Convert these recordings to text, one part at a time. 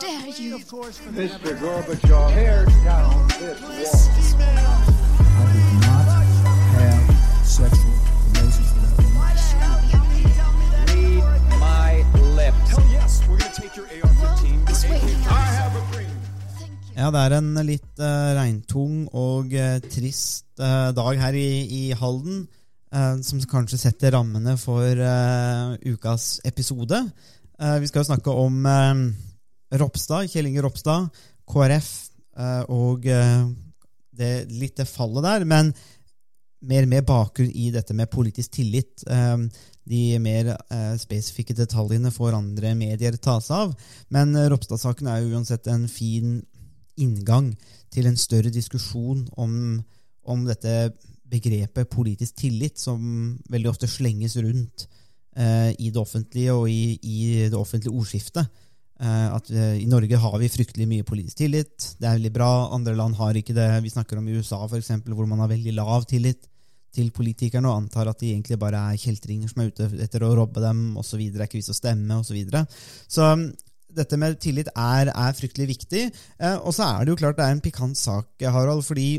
dare you? Mr. Gorbachev, tear down this wall. I did not have sexual relations with that woman. Read my lips. Hell yes, we're gonna take your AR-15. This way. I have a dream. Ja, det er en litt uh, regntung og uh, trist uh, dag her i, i Halden, som kanskje setter rammene for ukas episode. Eh, vi skal jo snakke om Ropstad, Kjell Inge Ropstad, KrF eh, og eh, det litt det fallet der, men mer med bakgrunn i dette med politisk tillit. Eh, de mer spesifikke detaljene får andre medier ta seg av. Men Ropstad-saken er jo uansett en fin inngang til en større diskusjon om, om dette begrepet politisk tillit, som veldig ofte slenges rundt i det offentlige og i, i det offentlige ordskiftet. Eh, at eh, I Norge har vi fryktelig mye politisk tillit. Det er veldig bra. Andre land har ikke det. Vi snakker om USA, for eksempel, hvor man har veldig lav tillit til politikerne og antar at de egentlig bare er kjeltringer som er ute etter å robbe dem osv. Er ikke vits å stemme osv. Så, videre. så um, dette med tillit er, er fryktelig viktig. Eh, og så er det jo klart det er en pikant sak, Harald. fordi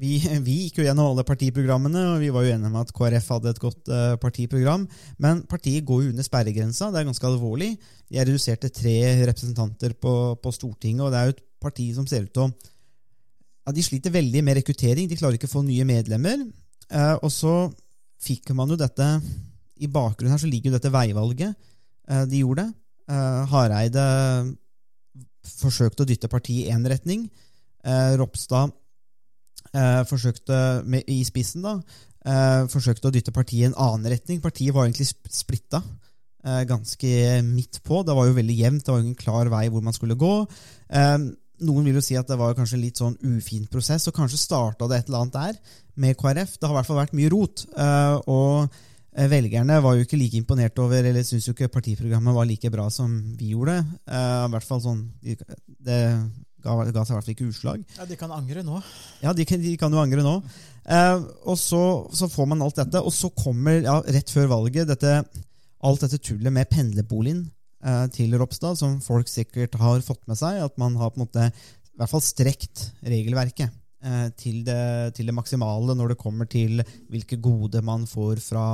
vi, vi gikk jo gjennom alle partiprogrammene, og vi var jo enige om at KrF hadde et godt uh, partiprogram. Men partiet går jo under sperregrensa. Det er ganske alvorlig. De er redusert til tre representanter på, på Stortinget, og det er jo et parti som ser ut til å ja, De sliter veldig med rekruttering. De klarer ikke å få nye medlemmer. Uh, og så fikk man jo dette I bakgrunnen her så ligger jo dette veivalget. Uh, de gjorde. Hareide forsøkte å dytte partiet i én retning. Ropstad uh, forsøkte med, i spissen da, forsøkte å dytte partiet i en annen retning. Partiet var egentlig splitta ganske midt på. Det var jo veldig jevnt. Det var jo ingen klar vei hvor man skulle gå. noen vil jo si at det var kanskje en litt sånn ufin prosess, og kanskje starta det et eller annet der med KrF. Det har i hvert fall vært mye rot. og Eh, Velgerne var jo ikke like imponert over, eller syntes jo ikke partiprogrammet var like bra som vi gjorde. I hvert fall sånn, Det ga, ga seg i hvert fall ikke utslag. Ja, De kan angre nå. Ja, de, de kan jo angre nå. Eh, og så, så, får man alt dette, og så kommer, ja, rett før valget, dette, alt dette tullet med pendlerboligen eh, til Ropstad, som folk sikkert har fått med seg. At man har på en måte i hvert fall strekt regelverket. Eh, til det, til det, maksimale når det kommer til hvilke gode man får fra,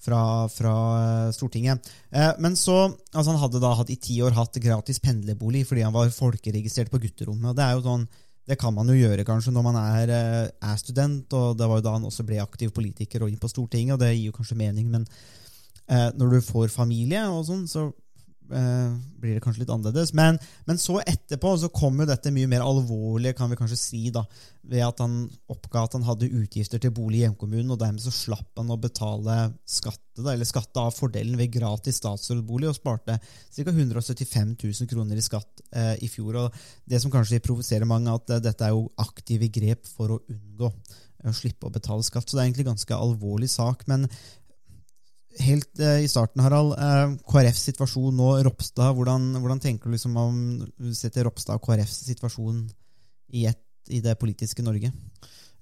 fra, fra eh, Stortinget. Eh, men så, altså Han hadde da hatt i ti år hatt gratis pendlerbolig fordi han var folkeregistrert på gutterommet. og Det er jo sånn, det kan man jo gjøre kanskje når man er, er, student, og det var jo da han også ble aktiv politiker og inn på Stortinget, og det gir jo kanskje mening, men eh, når du får familie og sånn, så eh, blir det kanskje litt annerledes. Men, men, så etterpå så kom jo dette mye mer alvorlige, kan vi kanskje si, da, ved at han oppga at han hadde utgifter til bolig i hjemkommunen, og dermed så slapp han å betale skatte, da, eller skatte av fordelen ved gratis statsrådbolig, og sparte ca. 175 000 kroner i skatt eh, i fjor. og Det som kanskje provoserer mange, at eh, dette er jo aktive grep for å unngå eh, å slippe å betale skatt. Så det er egentlig en ganske alvorlig sak. Men helt eh, i starten, Harald. Eh, KrFs situasjon nå, Ropstad. Hvordan, hvordan tenker du liksom om du setter Ropstad og KrFs situasjon i et, i det politiske Norge?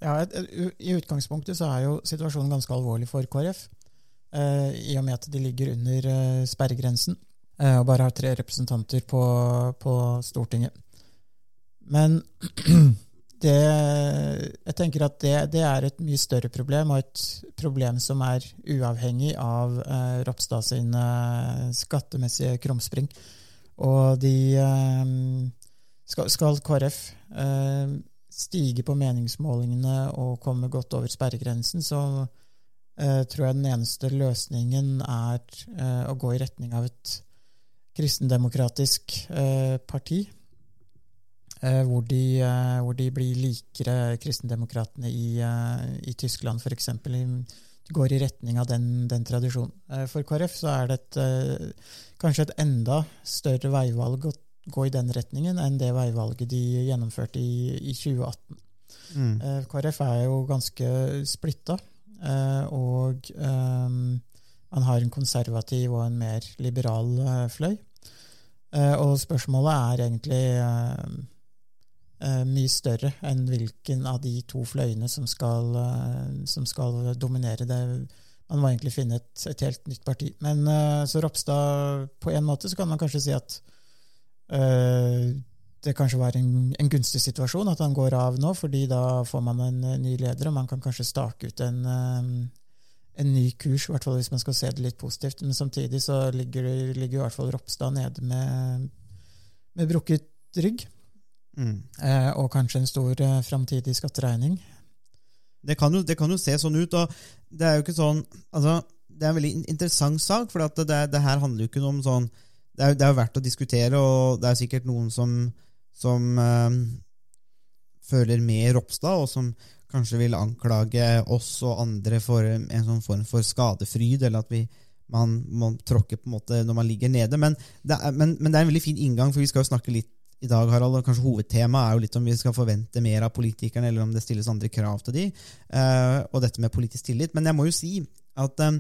Ja, et, et, I utgangspunktet så er jo situasjonen ganske alvorlig for KrF. Eh, I og med at de ligger under eh, sperregrensen eh, og bare har tre representanter på, på Stortinget. Men det, tenker at det, det, er et mye større problem, og et problem som er uavhengig av eh, Ropstad sine eh, skattemessige krumspring. Og de eh, skal, skal, KrF eh, stige på meningsmålingene og komme godt over sperregrensen, så eh, tror jeg den eneste løsningen er eh, å gå i retning av et kristendemokratisk parti hvor de, eh, hvor de, blir likere kristendemokratene i, eh, i Tyskland, f.eks. Går i retning av den, den, tradisjonen. For KrF så er det et, kanskje et enda større veivalg å gå i den retningen enn det veivalget de gjennomførte i, i 2018. Mm. KrF er jo ganske splitta, og man har en konservativ og en mer liberal fløy. Og spørsmålet er egentlig eh, mye større enn hvilken av de to fløyene som skal, eh, som skal dominere det. Man må egentlig finne et, et helt nytt parti. Men eh, så Ropstad På en måte så kan man kanskje si at øh, det kanskje var en, en gunstig situasjon at han går av nå, fordi da får man en eh, ny leder, og man kan kanskje stake ut en, eh, en ny kurs, i hvert fall hvis man skal se det litt positivt. Men samtidig så ligger, ligger i hvert fall Ropstad nede med, med brukket rygg, Mm. eh, og kanskje en stor eh, framtidig skatteregning. Det kan, jo, det kan jo se sånn ut, og det er jo ikke sånn altså, Det er en veldig interessant sak, for at det, det her handler jo ikke om sånn Det er, det er jo verdt å diskutere, og det er sikkert noen som, som eh, føler med Ropstad, og som kanskje vil anklage oss og andre for en sånn form for skadefryd, eller at vi man må tråkke på en måte når man ligger nede. Men det, er, men, men det er en veldig fin inngang, for vi skal jo snakke litt i dag, Harald, og kanskje hovedtemaet er jo litt om vi skal forvente mer av politikerne, eller om det stilles andre krav til de, eh, og dette med politisk tillit. Men jeg må jo si at eh,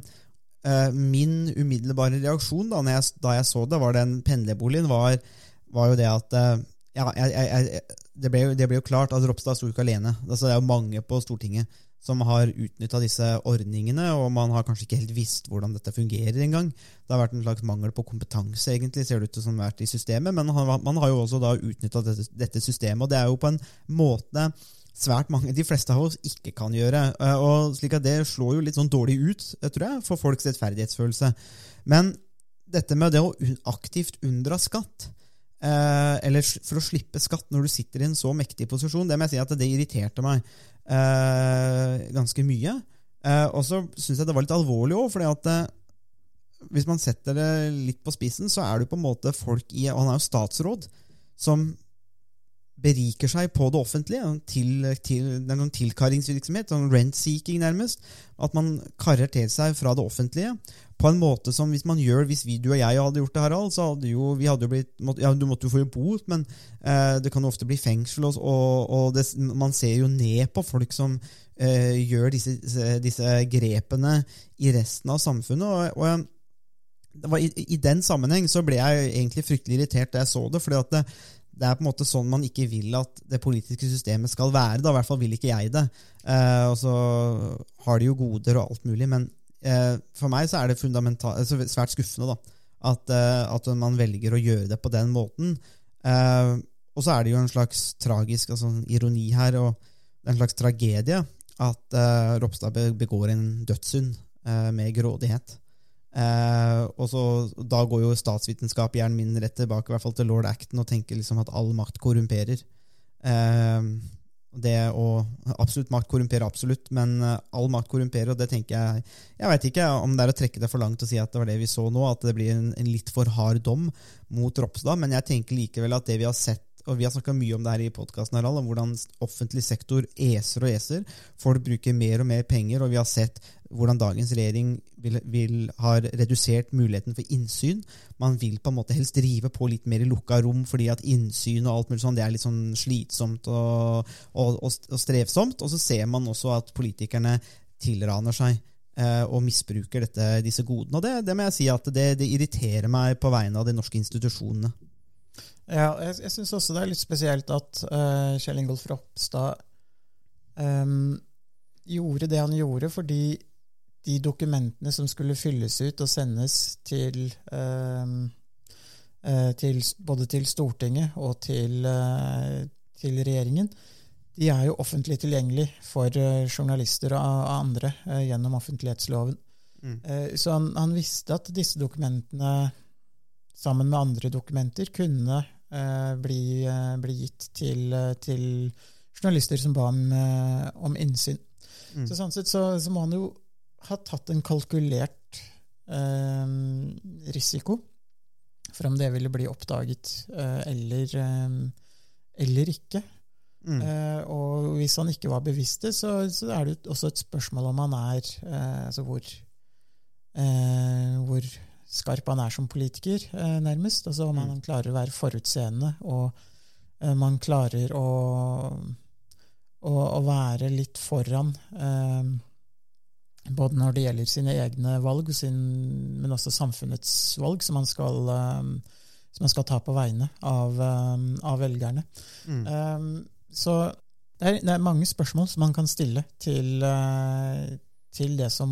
eh, min umiddelbare reaksjon da jeg, da jeg så det, var den pendlerboligen, var, var jo det at ja, jeg, jeg, det, ble jo, det ble jo klart at Ropstad sto ikke alene. Altså, det er jo mange på Stortinget som har utnytta disse ordningene, og man har kanskje ikke helt visst hvordan dette fungerer engang. Det har vært en slags mangel på kompetanse, egentlig, ser det ut til som vært i systemet, men man har, jo også da utnytta dette, dette systemet, og det er jo på en måte svært mange, de fleste av oss, ikke kan gjøre. Eh, og slik at Det slår jo litt sånn dårlig ut, eh, tror jeg, for folks rettferdighetsfølelse. Men dette med det å aktivt unndra skatt, eh, eller for å slippe skatt når du sitter i en så mektig posisjon, det må jeg si at det irriterte meg ganske mye. Eh, og så syns jeg det var litt alvorlig òg, fordi at eh, hvis man setter det litt på spissen, så er det på en måte folk i Og han er jo statsråd som beriker seg på det offentlige. Til, til, det er noen tilkaringsvirksomhet, sånn rent-seeking nærmest. At man karrer til seg fra det offentlige på en måte som hvis man gjør, hvis vi, du og jeg hadde gjort det, Harald, så hadde jo vi hadde jo blitt måtte, Ja, du måtte jo få jo bot, men eh, det kan jo ofte bli fengsel, og, og, det, man ser jo ned på folk som eh, gjør disse, disse grepene i resten av samfunnet. og, og i, I den sammenheng så ble jeg egentlig fryktelig irritert da jeg så det. fordi at det, det er på en måte sånn man ikke vil at det politiske systemet skal være. da, I hvert fall vil ikke jeg det. Eh, og så har de jo goder og alt mulig, men eh, for meg så er det altså svært skuffende da, at, eh, at man velger å gjøre det på den måten. Eh, og så er det jo en slags tragisk altså, ironi her, og en slags tragedie at eh, Ropstad begår en dødssynd eh, med grådighet. Eh, og så, Da går jo statsvitenskap-hjernen min rett tilbake i hvert fall til lord Acton og tenker liksom at all makt korrumperer. Eh, det å, Absolutt makt korrumperer absolutt, men eh, all makt korrumperer, og det tenker jeg Jeg vet ikke om det er å trekke det for langt å si at det var det vi så nå, at det blir en, en litt for hard dom mot Ropstad, men jeg tenker likevel at det vi har sett og Vi har snakka mye om det her i podkasten, om hvordan offentlig sektor eser og eser. Folk bruker mer og mer penger, og vi har sett hvordan dagens regjering vil, vil har redusert muligheten for innsyn. Man vil på en måte helst drive på litt mer i lukka rom, fordi at innsyn og alt mulig sånn, det er litt sånn slitsomt og, og, og, strevsomt. Og så ser man også at politikerne tilraner seg eh, og misbruker dette, disse godene. Og det, det må jeg si at det, det irriterer meg på vegne av de norske institusjonene. Ja, jeg, jeg syns også det er litt spesielt at uh, Kjell Ingolf Ropstad um, gjorde det han gjorde, fordi de dokumentene som skulle fylles ut og sendes til, ehm, eh, til både til Stortinget og til, eh, til regjeringen, de er jo offentlig tilgjengelig for eh, journalister og andre gjennom offentlighetsloven. Mm. Eh, Så han, han visste at disse dokumentene, sammen med andre dokumenter, kunne eh, bli, bli gitt til, til journalister som ba om, om innsyn. Mm. Så sånn sett så, så må han jo ha tatt en kalkulert eh, risiko for om det ville bli oppdaget eh, eller, eh, eller ikke. Mm. Eh, og hvis han ikke var bevisst det, så, så er det også et spørsmål om han er eh, Altså hvor, eh, hvor skarp han er som politiker, nærmest. Altså om Mm. han klarer å være forutseende, og man klarer å, å, å være litt foran. Både når det gjelder sine egne valg, sin, men også samfunnets valg, som man skal, eh, som man skal ta på vegne av, eh, av velgerne. Mm. Um, så det er, det er mange spørsmål som man kan stille til, til det som,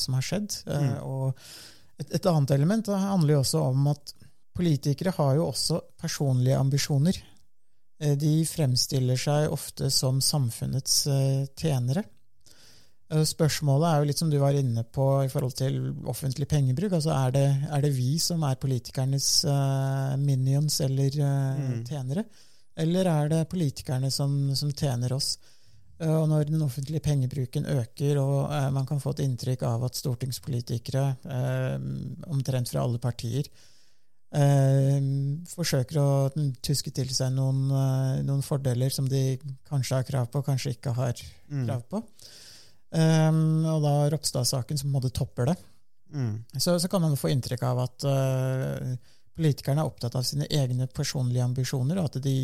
som har skjedd. Mm. og et, et annet element handler jo også om at politikere har jo også personlige ambisjoner. De fremstiller seg ofte som samfunnets tjenere. Eh, Spørsmålet er jo litt som du var inne på i forhold til offentlig pengebruk. altså Er det, er det vi som er politikernes uh, minions eller eh, tjenere? Eller er det politikerne som, som tjener oss? Og når den offentlige pengebruken øker, og man kan få et inntrykk av at stortingspolitikere, omtrent fra alle partier, forsøker å tuske til seg noen, noen fordeler som de kanskje har krav på, kanskje ikke har krav på. Um, og da Ropstad-saken som på en måte topper det. Mm. Så, så kan man få inntrykk av at uh, politikerne er opptatt av sine egne personlige ambisjoner, og at de,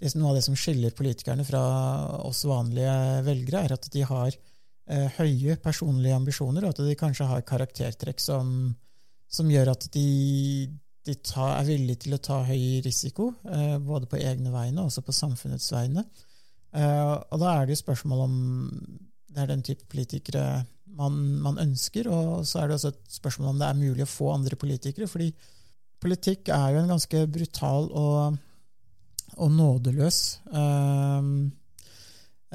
det, noe av det som skiller politikerne fra oss vanlige velgere, er at de har uh, høye personlige ambisjoner, og at de kanskje har karaktertrekk som, som gjør at de, de tar, er villige til å ta høy risiko, uh, både på egne vegne og også på samfunnets vegne. Og da er det jo spørsmål om det er den type politikere man, man ønsker, og så er det også et spørsmål om det er mulig å få andre politikere, fordi politikk er jo en ganske brutal og, og nådeløs eh,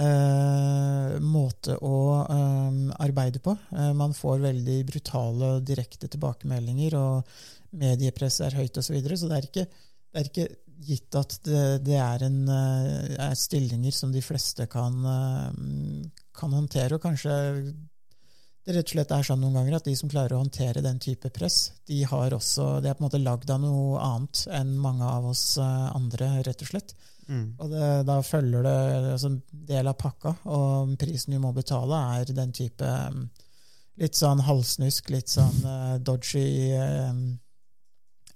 eh, måte å eh, arbeide på. Eh, man får veldig brutale og direkte tilbakemeldinger, og mediepresset er høyt osv., så, videre, så det er ikke, det er ikke gitt at det, det er, en, eh, er stillinger som de fleste kan, eh, kan håndtere. Og kanskje det rett og slett er sånn noen ganger at de som klarer å håndtere den type press, de har også, de er på en måte lagd av noe annet enn mange av oss eh, andre, rett og slett. Mm. Og det, da følger det altså en del av pakka, og prisen du må betale, er den type um, litt sånn halvsnusk, litt sånn uh, dodgy uh,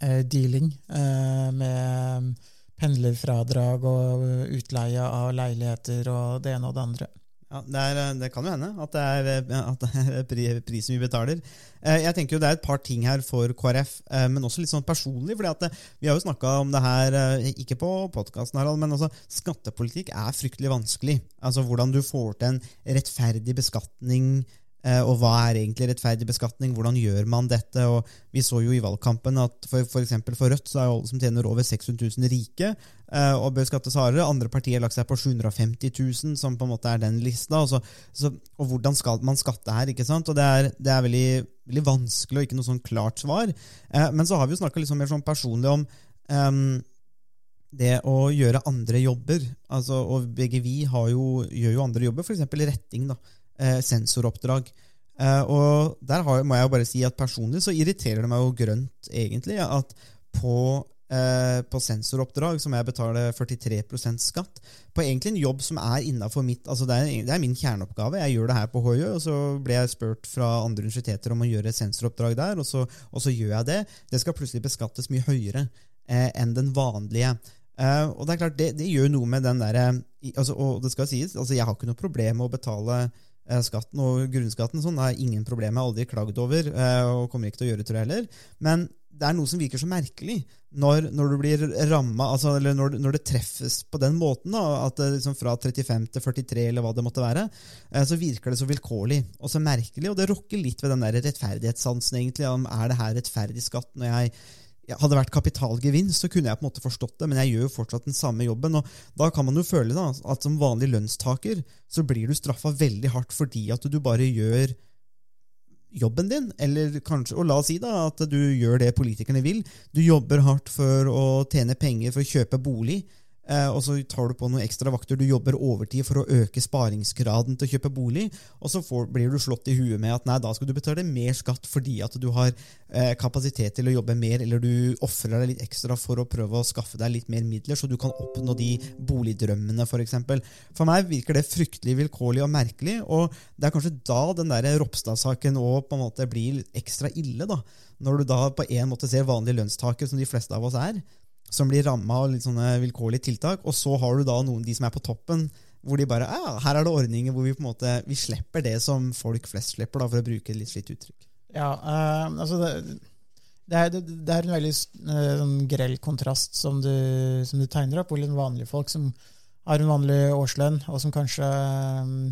eh, dealing eh, med pendlerfradrag og utleie av leiligheter og det ene og det andre. Ja, det, er, det kan jo hende at det er, at det er pri- prisen vi betaler. Eh, Jeg tenker jo Det er et par ting her for KrF, eh, men også litt sånn personlig. fordi at Vi har jo snakka om det her, eh, ikke på podkasten, men altså, skattepolitikk er fryktelig vanskelig. Altså Hvordan du får til en rettferdig beskatning, eh, og hva er egentlig rettferdig beskatning? Hvordan gjør man dette? og Vi så jo i valgkampen at for, for, for Rødt så er jo alle som tjener over 600 000 rike eh, og bør skattes hardere. Andre partier har lagt seg på 750 000, som på en måte er den lista. Og, så, så, og hvordan skal man skatte her? ikke sant? Og Det er, det er veldig, veldig vanskelig og ikke noe sånn klart svar. Eh, men så har vi jo snakka liksom mer sånn personlig om um, det å gjøre andre jobber. Altså, og begge vi jo, gjør jo andre jobber, f.eks. retting. da, eh, Sensoroppdrag. Eh, og der har, må jeg jo bare si at personlig så irriterer det meg jo grønt, egentlig, at på, eh, på sensoroppdrag så må jeg betale 43% skatt på egentlig en jobb som er innafor mitt altså det er, det er min kjerneoppgave. Jeg gjør det her på HJ, og så ble jeg spurt fra andre universiteter om å gjøre sensoroppdrag der, og så, og så gjør jeg det. Det skal plutselig beskattes mye høyere eh, enn den vanlige. Eh, og det er klart, det, det gjør noe med den derre altså, Og det skal sies, altså jeg har ikke noe problem med å betale eh, skatten og grunnskatten. Sånn er ingen problem. Jeg har aldri klagd over, eh, og kommer ikke til å gjøre tror jeg heller. Men det er noe som virker så merkelig når, når du blir ramma, altså, eller når, når det treffes på den måten, da, at liksom fra 35 til 43, eller hva det måtte være, eh, så virker det så vilkårlig og så merkelig. Og det rokker litt ved den der rettferdighetssansen, egentlig. om Er det her rettferdig skatt? når jeg hadde vært kapitalgevinst, så kunne jeg på en måte forstått det, men jeg gjør jo fortsatt den samme jobben. og Da kan man jo føle da, at som vanlig lønnstaker så blir du straffa veldig hardt fordi at du bare gjør jobben din, eller kanskje, og la oss si da at du gjør det politikerne vil. Du jobber hardt for å tjene penger for å kjøpe bolig, og så tar du på noen ekstra vakter. Du jobber overtid for å øke sparingsgraden til å kjøpe bolig, og så får, blir du slått i huet med at nei, da skal du betale mer skatt fordi at du har eh, kapasitet til å jobbe mer, eller du ofrer deg litt ekstra for å prøve å skaffe deg litt mer midler, så du kan oppnå de boligdrømmene, f.eks. For, eksempel. for meg virker det fryktelig vilkårlig og merkelig, og det er kanskje da den der Ropstad-saken også på en måte blir ekstra ille, da. Når du da på en måte ser vanlige lønnstakere, som de fleste av oss er, som blir ramma av litt sånne vilkårlige tiltak, og så har du da noen de som er på toppen, hvor de bare ja, her er det ordninger hvor vi på en måte vi slipper det som folk flest slipper, da, for å bruke et litt slitt uttrykk. Ja, uh, altså det, det, er, det, det er en veldig sånn grell kontrast som du, som du tegner opp, hvor litt vanlige folk som har en vanlig årslønn, og som kanskje um,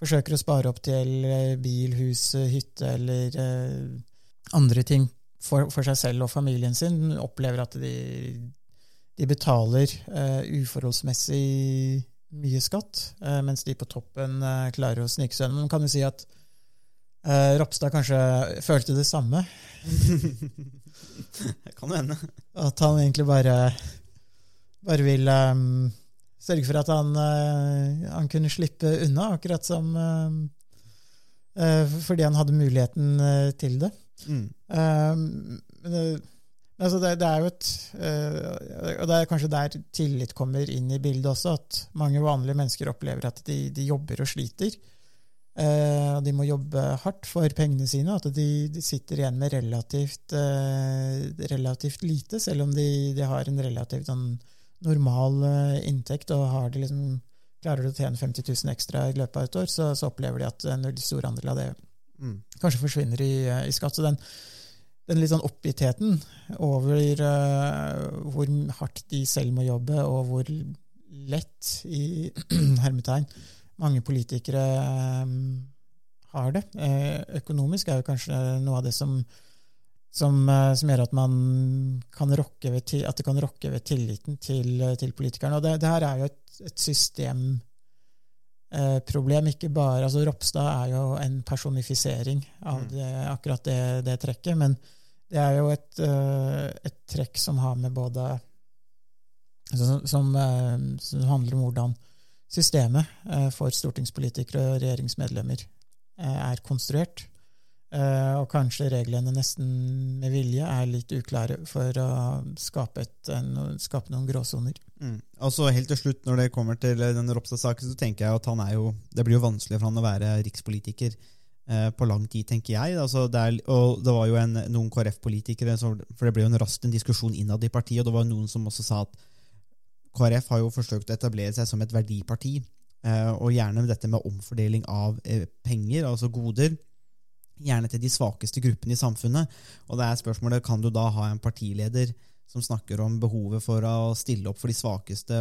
forsøker å spare opp til bil, hus, hytte eller uh, andre ting for, for seg selv og familien sin opplever at de, de betaler uh, uforholdsmessig mye skatt, uh, mens de på toppen uh, klarer å snike seg unna. Kan du si at Ropstad kanskje følte det samme. Det kan jo hende. At han egentlig bare, bare vil um, sørge for at han, han kunne slippe unna, akkurat som Fordi han hadde muligheten til det. Mm. Um, men altså det, det er jo et uh, Og det er kanskje der tillit kommer inn i bildet også, at mange vanlige mennesker opplever at de, de jobber og sliter. Og de må jobbe hardt for pengene sine, at de, de sitter igjen med relativt, uh, relativt lite, selv om de, de har en relativt sånn normal uh, inntekt og liksom Klarer å tjene 50 000 ekstra i løpet av et år, så, så opplever de at en veldig stor andel av det Mm. kanskje forsvinner i, i skatt. Så den, den litt sånn oppgittheten over uh, hvor hardt de selv må jobbe, og hvor lett, i hermetegn, mange politikere um, har det eh, økonomisk, er jo kanskje noe av det som, som, eh, som gjør at, kan ved, at det kan rokke ved tilliten til, til politikerne. Og det, det her er jo et, et system problem. Ikke bare, altså Ropstad er jo en personifisering av Mm. det, akkurat det, det trekket, men det er jo et, eh, et trekk som har med både altså, som, som, eh, som handler om hvordan systemet eh, for stortingspolitikere og regjeringsmedlemmer eh, er konstruert. Eh, og kanskje reglene nesten med vilje er litt uklare for å skape, et, no, skape noen gråsoner. Mm. Altså helt til slutt, når det kommer til den Ropstad-saken, så tenker jeg at han er jo Det blir jo vanskelig for han å være rikspolitiker uh, på lang tid, tenker jeg. Altså, det er, og det var jo en, noen KrF-politikere, for det ble jo en raskt en diskusjon innad i partiet, og det var noen som også sa at KrF har jo forsøkt å etablere seg som et verdiparti, uh, og gjerne dette med omfordeling av eh, penger, altså goder. Gjerne til de svakeste gruppene i samfunnet. Og det er spørsmålet kan du da ha en partileder som snakker om behovet for å stille opp for de svakeste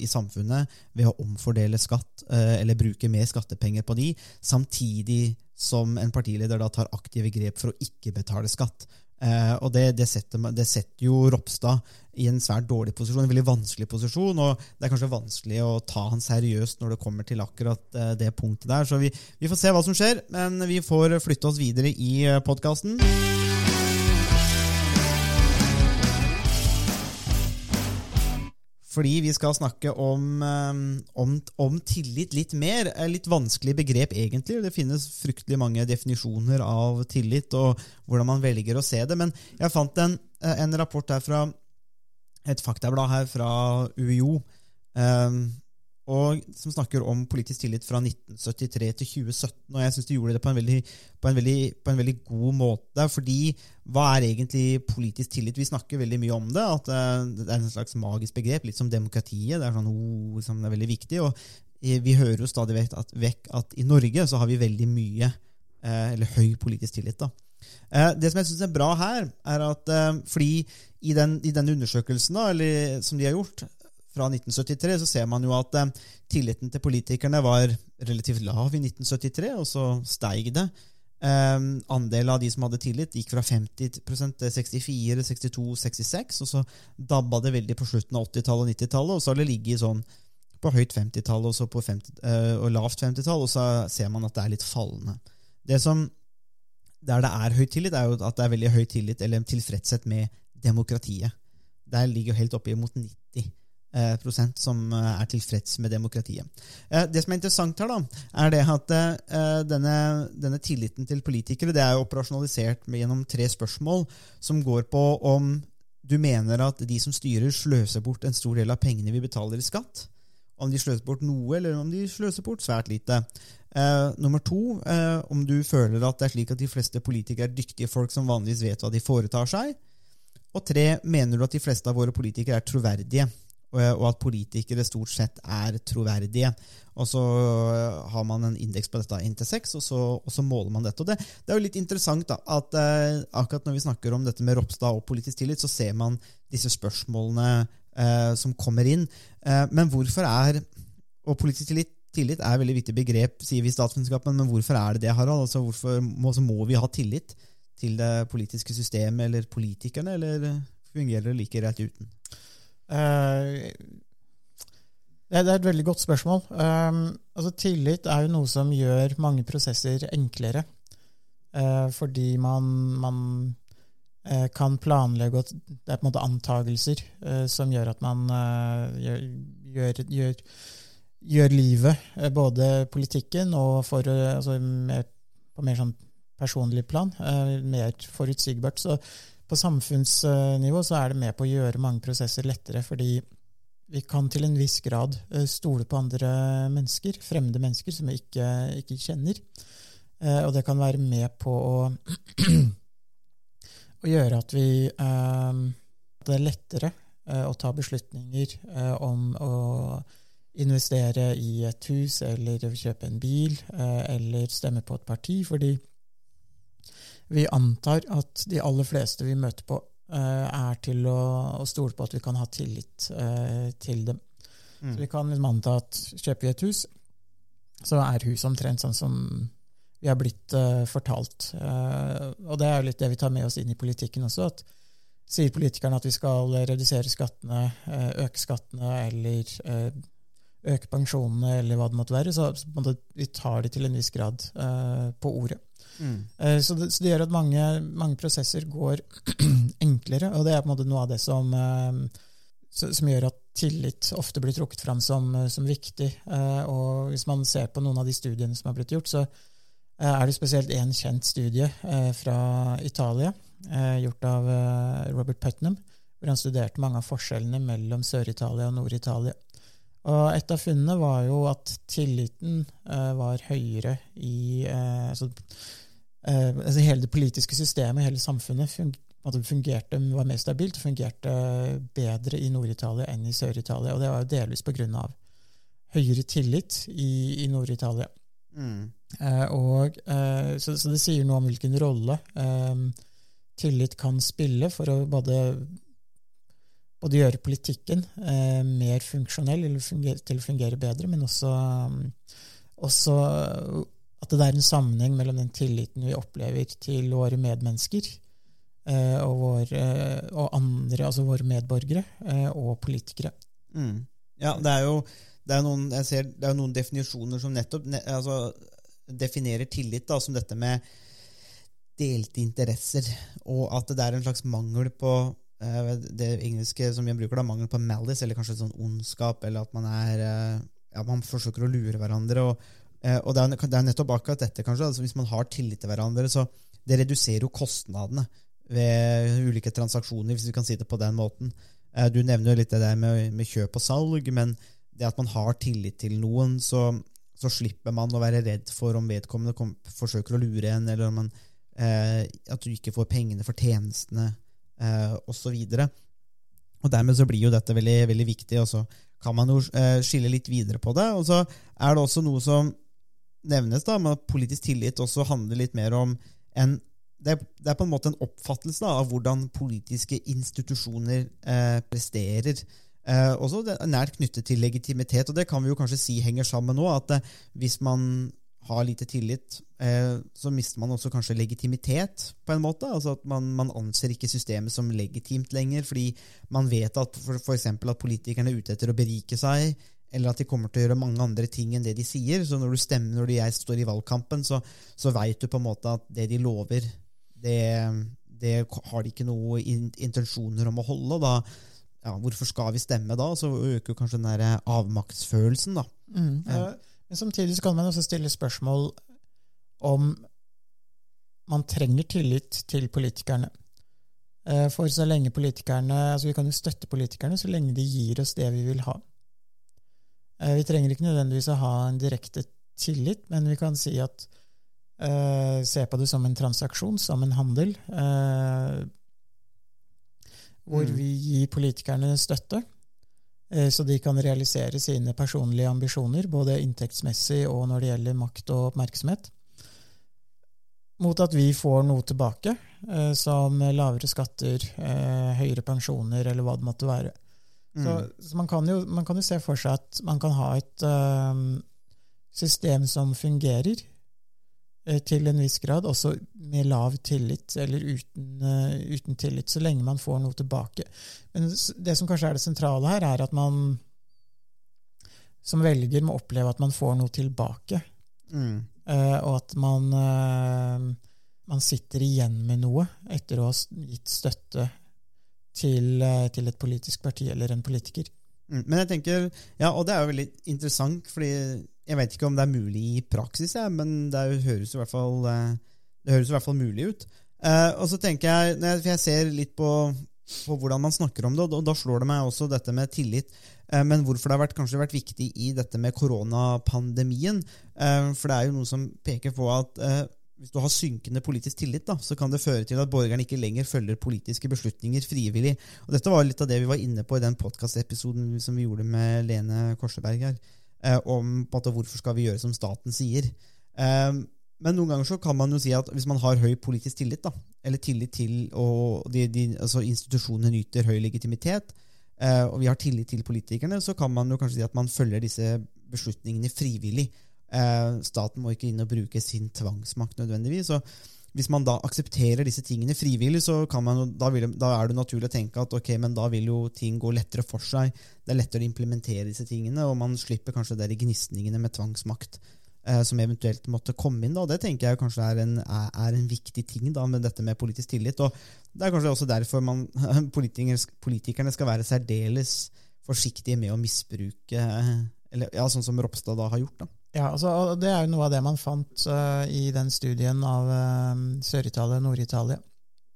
i samfunnet ved å omfordele skatt, eh, eller bruke mer skattepenger på de, samtidig som en partileder da tar aktive grep for å ikke betale skatt. Eh, og det, det, setter, det setter jo Ropstad i en svært dårlig posisjon, en veldig vanskelig posisjon, og det er kanskje vanskelig å ta han seriøst når det kommer til akkurat eh, det punktet der. Så vi, vi får se hva som skjer, men vi får flytte oss videre i podkasten. Fordi vi skal snakke om, eh, om, om tillit litt mer. Eh, Litt vanskelig begrep, egentlig. Det finnes fryktelig mange definisjoner av tillit og hvordan man velger å se det. Men jeg fant en, eh, en rapport her fra et faktablad her fra UiO. eh, og som snakker om politisk tillit fra 1973 til 2017. Og jeg syns de gjorde det på en, veldig, på, en veldig, på en veldig god måte. Fordi hva er egentlig politisk tillit? Vi snakker veldig mye om det. At eh, det er en slags magisk begrep, litt som demokratiet. Det er sånn ord som er veldig viktig. Og eh, vi hører jo stadig vekk at, vekk at i Norge så har vi veldig mye, eh, eller høy politisk tillit. da. Det som jeg syns er bra her, er at fordi i den, i den undersøkelsen da, eller, som de har gjort fra 1973, så ser man jo at eh, tilliten til politikerne var relativt lav i 1973, og så steig det. Eh, andelen av de som hadde tillit, gikk fra 50 til 64, 62, 66, og så dabba det veldig på slutten av 80-tallet og 90-tallet, og så har det ligget sånn på høyt 50-tall og så på 50, eh, og lavt 50-tall, og så ser man at det er litt fallende. Det som der det er høy tillit, er jo at det er veldig høy tillit eller tilfredshet med demokratiet. Der ligger helt oppe mot 90 eh, prosent som eh, er tilfreds med demokratiet. Eh, Det som er interessant her, da, er det at eh, denne, denne tilliten til politikere det er jo operasjonalisert gjennom tre spørsmål som går på om du mener at de som styrer, sløser bort en stor del av pengene vi betaler i skatt. Om de sløser bort noe, eller om de sløser bort svært lite. Eh, nummer to, eh, om du føler at det er slik at de fleste politikere er dyktige folk som vanligvis vet hva de foretar seg. Og tre, mener du at de fleste av våre politikere er troverdige, og, og at politikere stort sett er troverdige. Og så eh, har man en indeks på dette, intersex, og så, og så måler man dette. Og det, det er jo litt interessant da, at eh, akkurat når vi snakker om dette med Ropstad og politisk tillit, så ser man disse spørsmålene eh, som kommer inn. Eh, men hvorfor er Og politisk tillit, tillit er et veldig viktig begrep, sier vi i statsvitenskapen, men hvorfor er det det, Harald? Altså, hvorfor må, må vi ha tillit til det politiske systemet eller politikerne, eller fungerer det like greit uten? Eh, det er et veldig godt spørsmål. Um, altså Tillit er jo noe som gjør mange prosesser enklere. Eh, fordi man, man eh, kan planlegge og Det er på en måte antagelser som gjør at man gjør, gjør, gjør, gjør livet, både politikken og for, altså mer, på mer sånn personlig plan, mer forutsigbart. Så på samfunnsnivå så er det med på å gjøre mange prosesser lettere, fordi vi kan til en viss grad eh, stole på andre mennesker, fremmede mennesker som vi ikke, ikke kjenner. Eh, Og det kan være med på å, å gjøre at vi eh, at det er lettere å ta beslutninger om å investere i et hus eller kjøpe en bil eller stemme på et parti, fordi vi antar at de aller fleste vi møter på, eh, er til å, å stole på at vi kan ha tillit eh, til dem. Så vi kan liksom anta at kjøper vi et hus, så er huset omtrent sånn som vi har blitt uh, fortalt. Uh, og det er jo litt det vi tar med oss inn i politikken også. at Sier politikerne at vi skal redusere skattene, øke skattene eller øke pensjonene eller hva det måtte være, så, vi tar det til en viss grad på ordet. Eh, Så det, så det gjør at mange, mange prosesser går enklere, og det er på en måte noe av det som, eh, som gjør at tillit ofte blir trukket fram som, eh, som viktig. Og hvis man ser på noen av de studiene som har blitt gjort, så er det spesielt én kjent studie fra Italia, gjort av Robert Putnam, hvor han studerte mange av forskjellene mellom Sør-Italia og Nord-Italia. Og et av funnene var jo at tilliten var høyere i altså, altså Hele det politiske systemet, hele samfunnet, fungerte, var mer stabilt og fungerte bedre i Nord-Italia enn i Sør-Italia. Og det var jo delvis av høyere tillit i, i Nord-Italia. Mm. Eh, og, eh, så, så det sier noe om hvilken rolle eh, tillit kan spille for å både, både gjøre politikken eh, mer funksjonell til å fungere bedre, men også, eh, også at det er en sammenheng mellom den tilliten vi opplever til våre medmennesker eh, og, vår, eh, og andre, altså våre medborgere eh, og politikere. Mm. Ja, det er jo det er noen, ser, det er noen definisjoner som nettopp ne, altså, definerer tillit, da, som dette med delte interesser, og at det er en slags mangel på eh, det engelske som vi bruker, da, mangel på malice, eller kanskje sånn ondskap, eller at man er eh, ja, man forsøker å lure hverandre. og, og det, er, det er nettopp akkurat dette, kanskje. altså Hvis man har tillit til hverandre, så det reduserer jo kostnadene ved ulike transaksjoner, hvis vi kan si det på den måten. Eh, Du nevner jo litt det der med, med kjøp og salg, men det at man har tillit til noen, så, så slipper man å være redd for om vedkommende kom, forsøker å lure en, eller man, eh, at du ikke får pengene for tjenestene, eh, osv. Og dermed så blir jo dette veldig, veldig viktig, og så kan man jo eh, skille litt videre på det. Og så er det også noe som nevnes, da, med at politisk tillit også handler litt mer om en det er, det er på en måte en oppfattelse da, av hvordan politiske institusjoner eh, presterer. Eh, også det er nært knyttet til legitimitet, og det kan vi jo kanskje si henger sammen nå. At eh, hvis man har lite tillit, eh, så mister man også kanskje legitimitet, på en måte. Altså at man, man anser ikke systemet som legitimt lenger, fordi man vet at f.eks. at politikerne er ute etter å berike seg, eller at de kommer til å gjøre mange andre ting enn det de sier. Så når du stemmer når jeg står i valgkampen, så, så veit du på en måte at det de lover, det, det har de ikke noe in intensjoner om å holde. da ja, Hvorfor skal vi stemme da? Så øker kanskje den der avmaktsfølelsen, da. Mm. Ja. Men samtidig så kan man også stille spørsmål om man trenger tillit til politikerne. Eh, For så lenge politikerne altså Vi kan jo støtte politikerne så lenge de gir oss det vi vil ha. Eh, Vi trenger ikke nødvendigvis å ha en direkte tillit, men vi kan si at uh, Se på det som en transaksjon, som en handel. uh, hvor Mm. vi gir politikerne støtte, uh, så de kan realisere sine personlige ambisjoner, både inntektsmessig og når det gjelder makt og oppmerksomhet. Mot at vi får noe tilbake, som lavere skatter, høyere pensjoner, eller hva det måtte være. Så, Mm. så man, kan jo, man kan jo se for seg at man kan ha et uh, system som fungerer, uh, til en viss grad, også med lav tillit, eller uten, uh, uten tillit, så lenge man får noe tilbake. Men det som kanskje er det sentrale her, er at man som velger må oppleve at man får noe tilbake. Mm. Eh, og at man, man sitter igjen med noe etter å ha gitt støtte til, eh, til et politisk parti eller en politiker. Mm. Men jeg tenker, ja, og det er jo veldig interessant, fordi jeg vet ikke om det er mulig i praksis, ja, men det jo, høres hvert fall eh, det høres i hvert fall mulig ut. Eh, og så tenker jeg, for jeg ser litt på, på hvordan man snakker om det, og da, slår det meg også dette med tillit. Eh, men hvorfor det har vært, kanskje vært viktig i dette med koronapandemien. For det er jo noe som peker på at hvis du har synkende politisk tillit, da, så kan det føre til at borgerne ikke lenger følger politiske beslutninger frivillig. Og Dette var litt av det vi var inne på i den podkastepisoden som vi gjorde med Lene Korseberg her. Eh, om på en hvorfor skal vi gjøre som staten sier. Eh, men noen ganger så kan man jo si at hvis man har høy politisk tillit, da, eller tillit til og altså institusjonene nyter høy legitimitet, eh, og vi har tillit til politikerne, så kan man jo kanskje si at man følger disse beslutningene frivillig. Eh, staten må ikke inn og bruke sin tvangsmakt nødvendigvis. så hvis man da aksepterer disse tingene frivillig, så kan man, da, vil, da er det naturlig å tenke at ok, men da vil jo ting gå lettere for seg. Det er lettere å implementere disse tingene, og man slipper kanskje de gnisningene med tvangsmakt eh, som eventuelt måtte komme inn. Da. og Det tenker jeg kanskje er en, er, er en viktig ting da, med dette med politisk tillit. og Det er kanskje også derfor man, politikerne skal være særdeles forsiktige med å misbruke eh, eller, ja, Sånn som Ropstad da har gjort. da. Ja, altså, Det er jo noe av det man fant uh, i den studien av uh, Sør-Italia og Nord-Italia.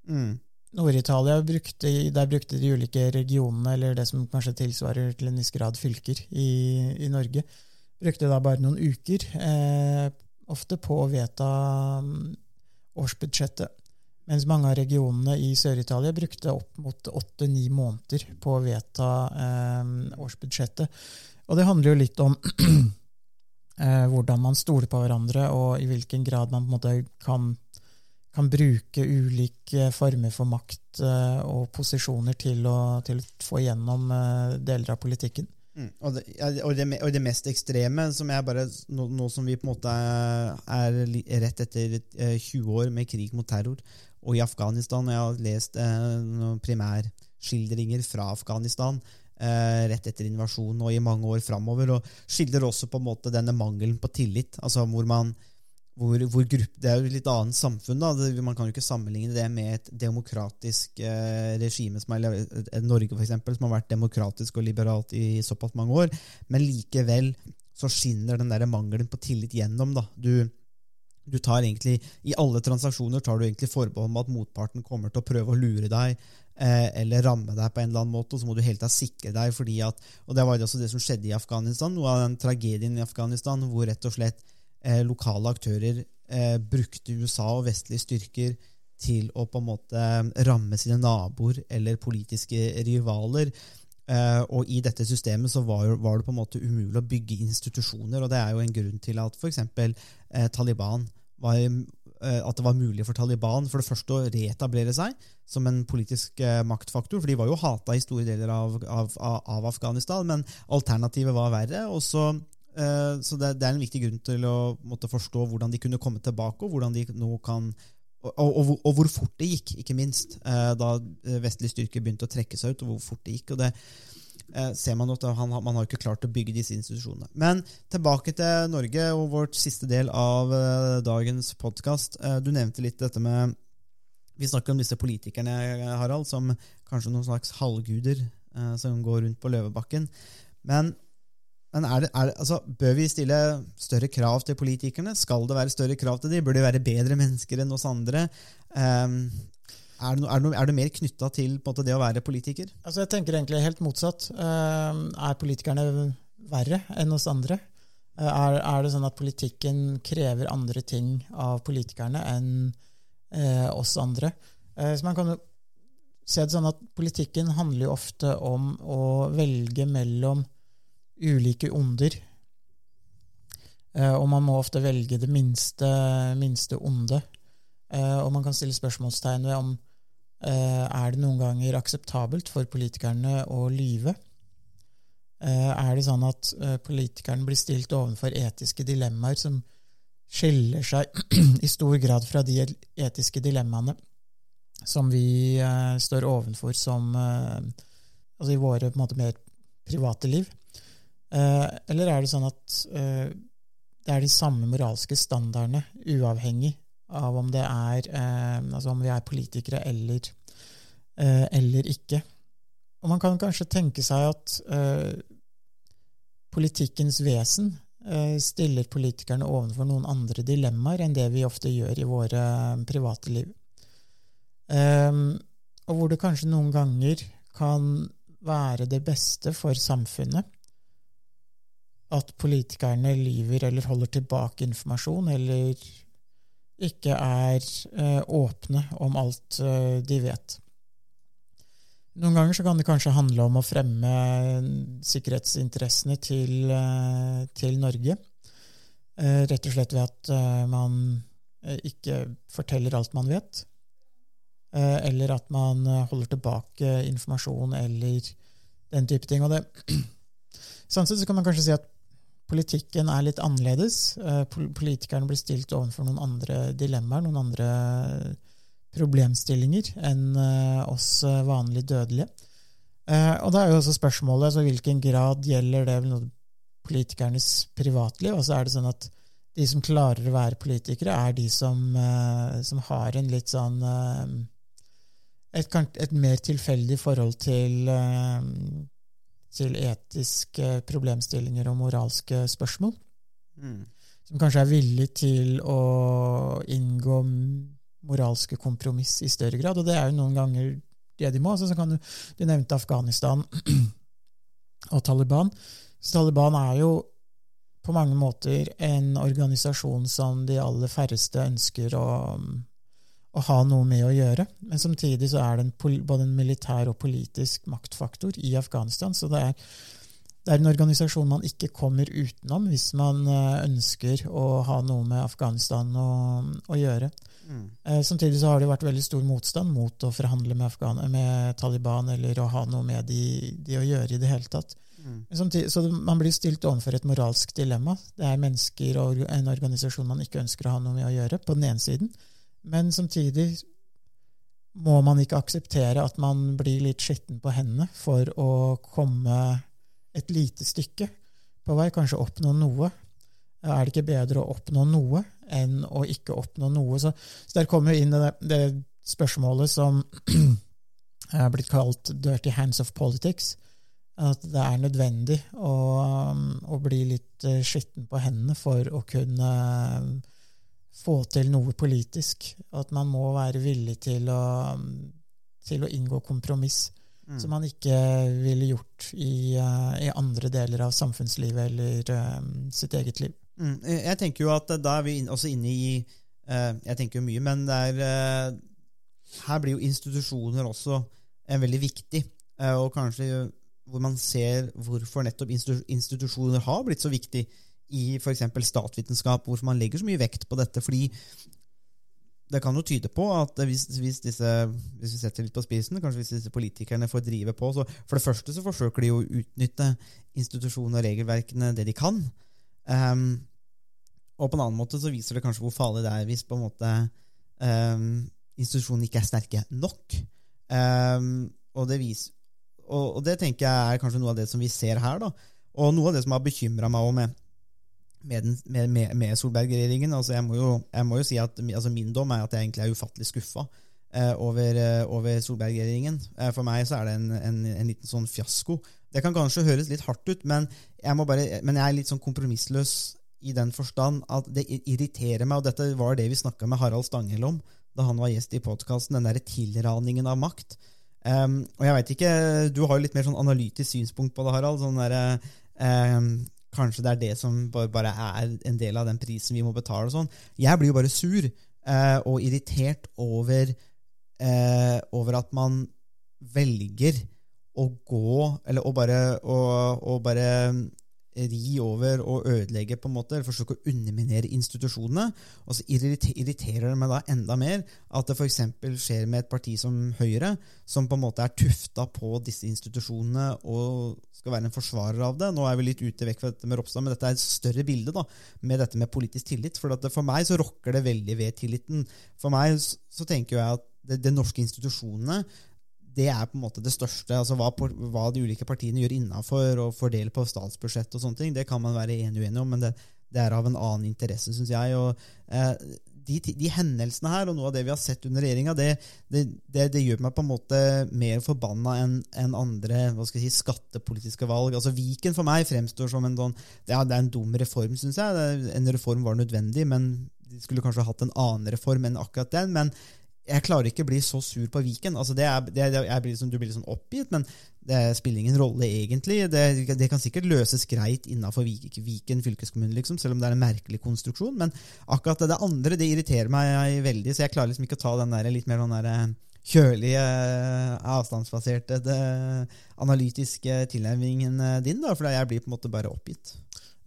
Mm. Nord-Italia brukte, der brukte de ulike regionene, eller det som kanskje tilsvarer til en viss grad fylker i, i Norge, brukte da bare noen uker, eh, ofte på å vedta mm, årsbudsjettet. Mens mange av regionene i Sør-Italia brukte opp mot åtte-ni måneder på å vedta eh, årsbudsjettet. Og det handler jo litt om hvordan man stoler på hverandre, og i hvilken grad man på en måte kan kan bruke ulike former for makt eh, og posisjoner til å, til å få igjennom eh, deler av politikken. Mm. Og, det, og, det, og det mest ekstreme, som bare, nå, nå som vi på en måte er, rett etter eh, 20 år med krig mot terror, og i Afghanistan og Jeg har lest eh, primærskildringer fra Afghanistan eh, rett etter invasjonen og i mange år framover, og skildrer også på en måte denne mangelen på tillit. altså hvor man hvor, hvor gruppe, Det er jo et litt annet samfunn. da, det, Man kan jo ikke sammenligne det med et demokratisk eh, regime som er, eh, Norge, for eksempel, som har vært demokratisk og liberalt i såpass mange år. Men likevel så skinner den der mangelen på tillit gjennom. da, du du tar egentlig, I alle transaksjoner tar du egentlig forbehold om at motparten kommer til å prøve å lure deg eh, eller ramme deg på en eller annen måte, og så må du helt tatt sikre deg. fordi at, og Det var også det som skjedde i Afghanistan, noe av den tragedien i Afghanistan, hvor rett og slett eh, lokale aktører eh, brukte USA og vestlige styrker til å på en måte ramme sine naboer eller politiske rivaler. Eh, og i dette systemet så var, var det på en måte umulig å bygge institusjoner, og det er jo en grunn til at f.eks. Eh, Taliban var, eh, at det var mulig for Taliban for det første å reetablere seg som en politisk eh, maktfaktor, for de var jo hata i store deler av, av, av Afghanistan, men alternativet var verre. og så eh, så det, det er en viktig grunn til å måtte forstå hvordan de kunne komme tilbake, og hvordan de nå kan og, og, og, hvor- fort det gikk, ikke minst, eh, da eh, vestlige styrker begynte å trekke seg ut, og hvor fort det gikk. og det eh, ser Man at han, man har ikke klart å bygge disse institusjonene. Men tilbake til Norge og vårt siste del av eh, dagens podkast. Eh, du nevnte litt dette med Vi snakker om disse politikerne, Harald, som kanskje noen slags halvguder eh, som går rundt på Løvebakken. Men, men er det, er det, altså, bør vi stille større krav til politikerne? Skal det være større krav til dem? Bør de være bedre mennesker enn oss andre? Um, er, det no, er, det er mer knytta til måte, det å være politiker? Altså Jeg tenker egentlig helt motsatt. Eh, Er politikerne verre enn oss andre? Eh, Er, er det sånn at politikken krever andre ting av politikerne enn eh, oss andre? Eh, Så man kan jo se det sånn at Politikken handler jo ofte om å velge mellom ulike onder. Eh, Og man må ofte velge det minste, minste onde. Eh, Og man kan stille spørsmålstegn ved om er det noen ganger akseptabelt for politikerne å lyve? Eh, er det sånn at eh, politikerne blir stilt overfor etiske dilemmaer som skiller seg i stor grad fra de etiske dilemmaene som vi eh, står overfor som eh, Altså i våre på en måte mer private liv. Eh, eller er det sånn at eh, det er de samme moralske standardene, uavhengig av om er eh, Altså om vi er politikere eller, eh, eller ikke. Og man kan kanskje tenke seg at eh, politikkens vesen eh, stiller politikerne overfor noen andre dilemmaer enn det vi ofte gjør i våre private liv. Um, og hvor det kanskje noen ganger kan være det beste for samfunnet at politikerne lyver eller holder tilbake informasjon, eller ikke er eh, åpne om alt eh, de vet. Noen ganger kan det kanskje handle om å fremme sikkerhetsinteressene til, eh, til Norge. Eh, rett og slett ved at eh, man eh, ikke forteller alt man vet. Eh, eller at man eh, holder tilbake informasjon eller den type ting. Og det, sånn sett så kan man kanskje si at politikken er litt annerledes. Eh, Politikerne blir stilt overfor noen andre dilemmaer, noen andre problemstillinger enn eh, oss eh, vanlig dødelige. Og da er jo også spørsmålet altså hvilken grad gjelder det politikernes privatliv? Altså er det sånn at de som klarer å være politikere, er de som, som har en litt sånn et, et mer tilfeldig forhold til, til etiske problemstillinger og moralske spørsmål. Mm. Som kanskje er villig til å inngå moralske kompromiss i større grad. Og det er jo noen ganger det de må. Altså, så kan du, du nevnte Afghanistan og Taliban. Så Taliban er jo på mange måter en organisasjon som de aller færreste ønsker å, å ha noe med å gjøre. Men samtidig så er det en, både en militær og politisk maktfaktor i Afghanistan. Så det er, det er en organisasjon man ikke kommer utenom hvis man eh, ønsker å ha noe med Afghanistan å, å gjøre. Mm. Eh, Samtidig så har det vært veldig stor motstand mot å forhandle med, Afghan med Taliban eller å ha noe med de, de å gjøre i det hele tatt. Mm. Samtidig, så man blir stilt overfor et moralsk dilemma. Det er mennesker og en organisasjon man ikke ønsker å ha noe med å gjøre, på den ene siden. Men samtidig må man ikke akseptere at man blir litt skitten på hendene for å komme et lite stykke på vei, kanskje oppnå noe. Er det ikke bedre å oppnå noe enn å ikke oppnå noe? Så, så der kommer jo inn det, det spørsmålet som er blitt kalt 'dirty hands of politics'. At det er nødvendig å, å bli litt eh, skitten på hendene for å kunne få til noe politisk. At man må være villig til å, um, til å inngå kompromiss Mm. som man ikke ville gjort i, eh, i andre deler av samfunnslivet eller eh, sitt eget liv. Mm. Jeg tenker jo at da er vi også inne i uh, Jeg tenker jo mye, men er uh, Her blir jo institusjoner også eh, veldig viktig, Uh, og kanskje hvor man ser hvorfor nettopp institusjoner har blitt så viktig i f.eks. statsvitenskap, hvorfor man legger så mye vekt på dette. fordi det kan jo tyde på at hvis, hvis, disse, hvis vi setter litt på spisen, kanskje hvis disse politikerne får drive på så For det første så forsøker de å utnytte institusjonene og regelverkene det de kan. Um, og på en annen måte så viser det kanskje hvor farlig det er hvis på en måte um, institusjonene ikke er sterke nok. Um, og, det viser, og, og det tenker jeg er kanskje noe av det som vi ser her. da. Og noe av det som har bekymra meg også med med, den, med, med, med Solberg-regjeringen. Altså jeg, jeg må jo si at altså Min dom er at jeg egentlig er ufattelig skuffa eh, over, eh, over Solberg-regjeringen. Eh, for meg så er det en, en, en liten sånn fiasko. Det kan kanskje høres litt hardt ut, men jeg, må bare, men jeg er litt sånn kompromissløs i den forstand at det irriterer meg, og dette var det vi snakka med Harald Stanghell om da han var gjest i podkasten, den derre tilraningen av makt. Um, og jeg vet ikke, Du har jo litt mer sånn analytisk synspunkt på det, Harald. sånn der, um, Kanskje det er det som bare, er en del av den prisen vi må betale. og sånn. Jeg blir jo bare sur eh, og irritert over, eh, over at man velger å gå Eller å bare, å, å bare ri over og ødelegge på en måte, eller forsøke å underminere institusjonene. Og så irriterer det meg da enda mer at det f.eks. skjer med et parti som Høyre, som på en måte er tufta på disse institusjonene og skal være en forsvarer av det. Nå er vi litt ute vekk fra dette med Ropstad, men dette er et større bilde da, med dette med politisk tillit. For, for meg så rokker det veldig ved tilliten. For meg så tenker jeg at de norske institusjonene det er på en måte det største. altså Hva, hva de ulike partiene gjør innafor og fordeler på statsbudsjett, og sånne ting, det kan man være enig uenig om, men det, det er av en annen interesse, syns jeg. og eh, de, de hendelsene her, og noe av det vi har sett under regjeringa, det, det, det, gjør meg på en måte mer forbanna enn en andre hva skal jeg si, skattepolitiske valg. altså Viken for meg fremstår som en sånn ja, det er en dum reform, syns jeg. En reform var nødvendig, men de skulle kanskje hatt en annen reform enn akkurat den. men jeg klarer ikke å bli så sur på Viken. Altså det er, det, er, blir liksom, du blir litt sånn oppgitt, men det spiller ingen rolle, egentlig. Det, det kan sikkert løses greit innafor Viken fylkeskommune, liksom, selv om det er en merkelig konstruksjon. Men akkurat det, andre det irriterer meg veldig, så jeg klarer liksom ikke å ta den der litt mer den der eh, kjølige, eh, avstandsbaserte, analytiske tilnærmingen eh, din, da, for jeg blir på en måte bare oppgitt.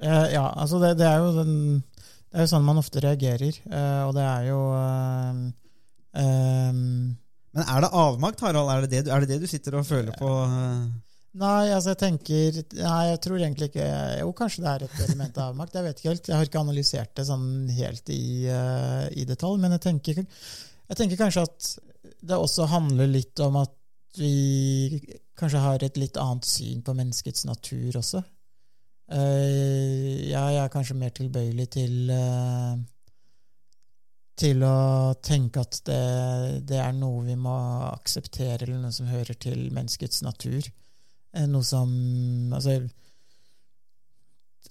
Eh, ja, altså det, er jo den Det er jo sånn man ofte reagerer, eh, og det er jo eh, Men er det avmakt, Harald? Er det det, du- er det, det du sitter og føler på? eh? Nei, altså jeg tenker Nei, jeg tror egentlig ikke Jo, kanskje det er et element av avmakt. Jeg vet ikke helt. Jeg har ikke analysert det sånn helt i, uh, i detalj. Men jeg tenker, jeg tenker kanskje at det også handler litt om at vi kanskje har et litt annet syn på menneskets natur også. Uh, jeg er kanskje mer tilbøyelig til eh, til å tenke at det, det er noe vi må akseptere, eller noe som hører til menneskets natur. Eh, Noe som Altså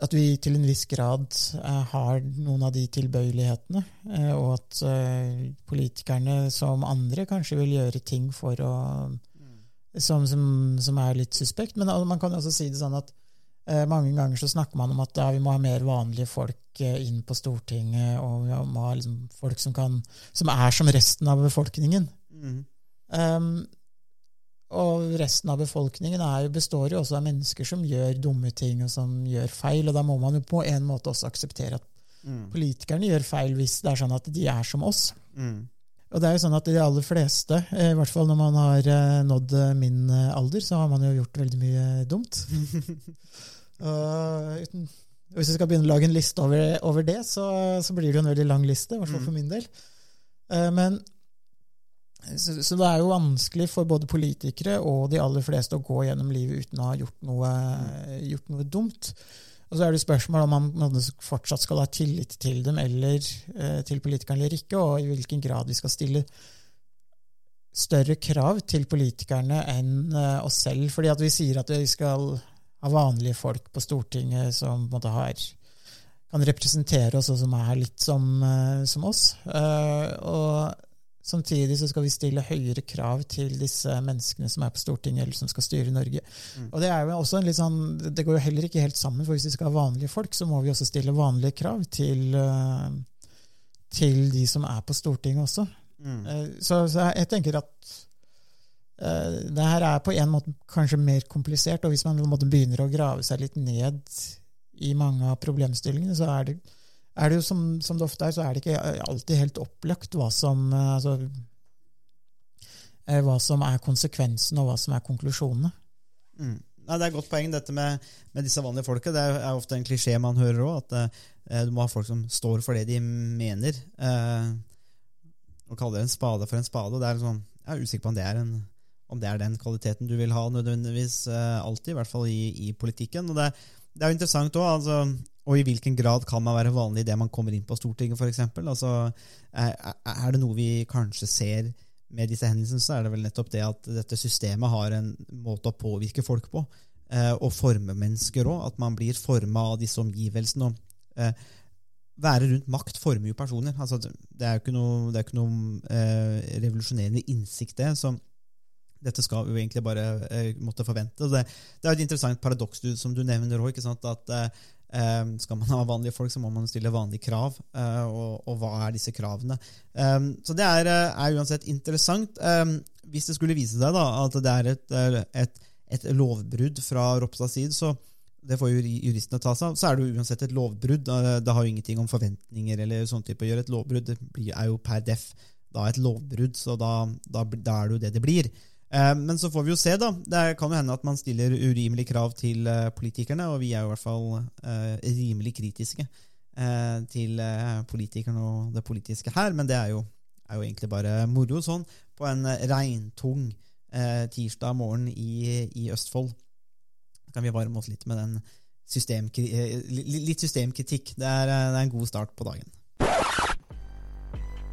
At vi til en viss grad eh, har noen av de tilbøyelighetene, eh, og at politikerne, som andre, kanskje vil gjøre ting for å som, som, som er litt suspekt. Men man kan også si det sånn at mange ganger så snakker man om at ja, vi må ha mer vanlige folk eh, inn på Stortinget, og vi må ha liksom, folk som, kan, som er som resten av befolkningen. Mm. Um, og resten av befolkningen er jo, består jo også av mennesker som gjør dumme ting og som gjør feil, og da må man jo på en måte også akseptere at Mm. politikerne gjør feil hvis det er sånn at de er som oss. Mm. Og det er jo sånn at de aller fleste, eh, i hvert fall når man har eh, nådd eh, min eh, alder, så har man jo gjort veldig mye dumt. Uten, hvis jeg skal begynne å lage en liste over, over det, så, så blir det jo en veldig lang liste, i hvert fall for min del. Uh, Men så, så det er jo vanskelig for både politikere og de aller fleste å gå gjennom livet uten å ha gjort noe, gjort noe dumt. Og så er det spørsmål om man man fortsatt skal ha tillit til dem eller eh, til politikerne eller ikke, og i hvilken grad vi skal stille større krav til politikerne enn eh, oss selv. Fordi at vi sier at vi skal ha vanlige folk på Stortinget som måte har kan representere oss, og som er litt som, eh, som oss. Eh, og samtidig så skal vi stille høyere krav til disse menneskene som er på Stortinget, eller som skal styre Norge. Og det er jo også en litt sånn, det går jo heller ikke helt sammen, for hvis vi skal ha vanlige folk, så må vi også stille vanlige krav til, eh, til de som er på Stortinget også. Mm. Så, så jeg- tenker at det her er på en måte kanskje mer komplisert, og hvis man begynner å grave seg litt ned i mange av problemstillingene, så er det, er det jo som, som det ofte er, så er det ikke alltid helt opplagt hva som, eh, altså, eh, hva som er konsekvensene, og hva som er konklusjonene. Mm. Nei, det er et godt poeng, dette med, med disse vanlige folka. Det er, ofte en klisjé man hører òg, at eh, du må ha folk som står for det de mener. Eh, å kalle en spade for en spade. Det er sånn, jeg er usikker på om det er, en, om det er den kvaliteten du vil ha nødvendigvis eh, alltid, i hvert fall i, i politikken. Og det, det er jo interessant òg, altså, og i hvilken grad kan man være vanlig idet man kommer inn på Stortinget, f.eks. Altså, er, er det noe vi kanskje ser med disse hendelsene, så er det vel nettopp det at dette systemet har en måte å påvirke folk på, eh, og forme mennesker òg. At man blir forma av disse omgivelsene. og eh, være rundt makt former jo personer. Altså, det er jo ikke noe, det er ikke noe eh, revolusjonerende innsikt, det. som dette skal vi jo egentlig bare eh, måtte forvente. Det, det er et interessant paradoks som du nevner òg. At eh, eh, skal man ha vanlige folk, så må man stille vanlige krav. eh, og, og hva er disse kravene? Eh, så det er, eh, er uansett interessant. Hvis det skulle vise seg da, at det er et, et, et lovbrudd fra Ropstads side, så det får jo juristene ta seg av. Så er det jo uansett et lovbrudd. Det har jo ingenting om forventninger eller sånn type å gjøre. Et lovbrudd er jo per def da et lovbrudd, så da, da, da er det jo det det blir. Eh, Men så får vi jo se, da. Det kan jo hende at man stiller urimelige krav til eh, politikerne, og vi er jo i hvert fall eh, rimelig kritiske til politikerne og det politiske her, men det er jo, er jo egentlig bare moro sånn på en regntung tirsdag morgen i, i Østfold. Da kan vi varme oss litt med den systemkri eh, litt systemkritikk. Det er, det er en god start på dagen.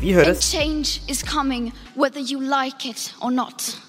Vi høres! change is coming whether you like it or not.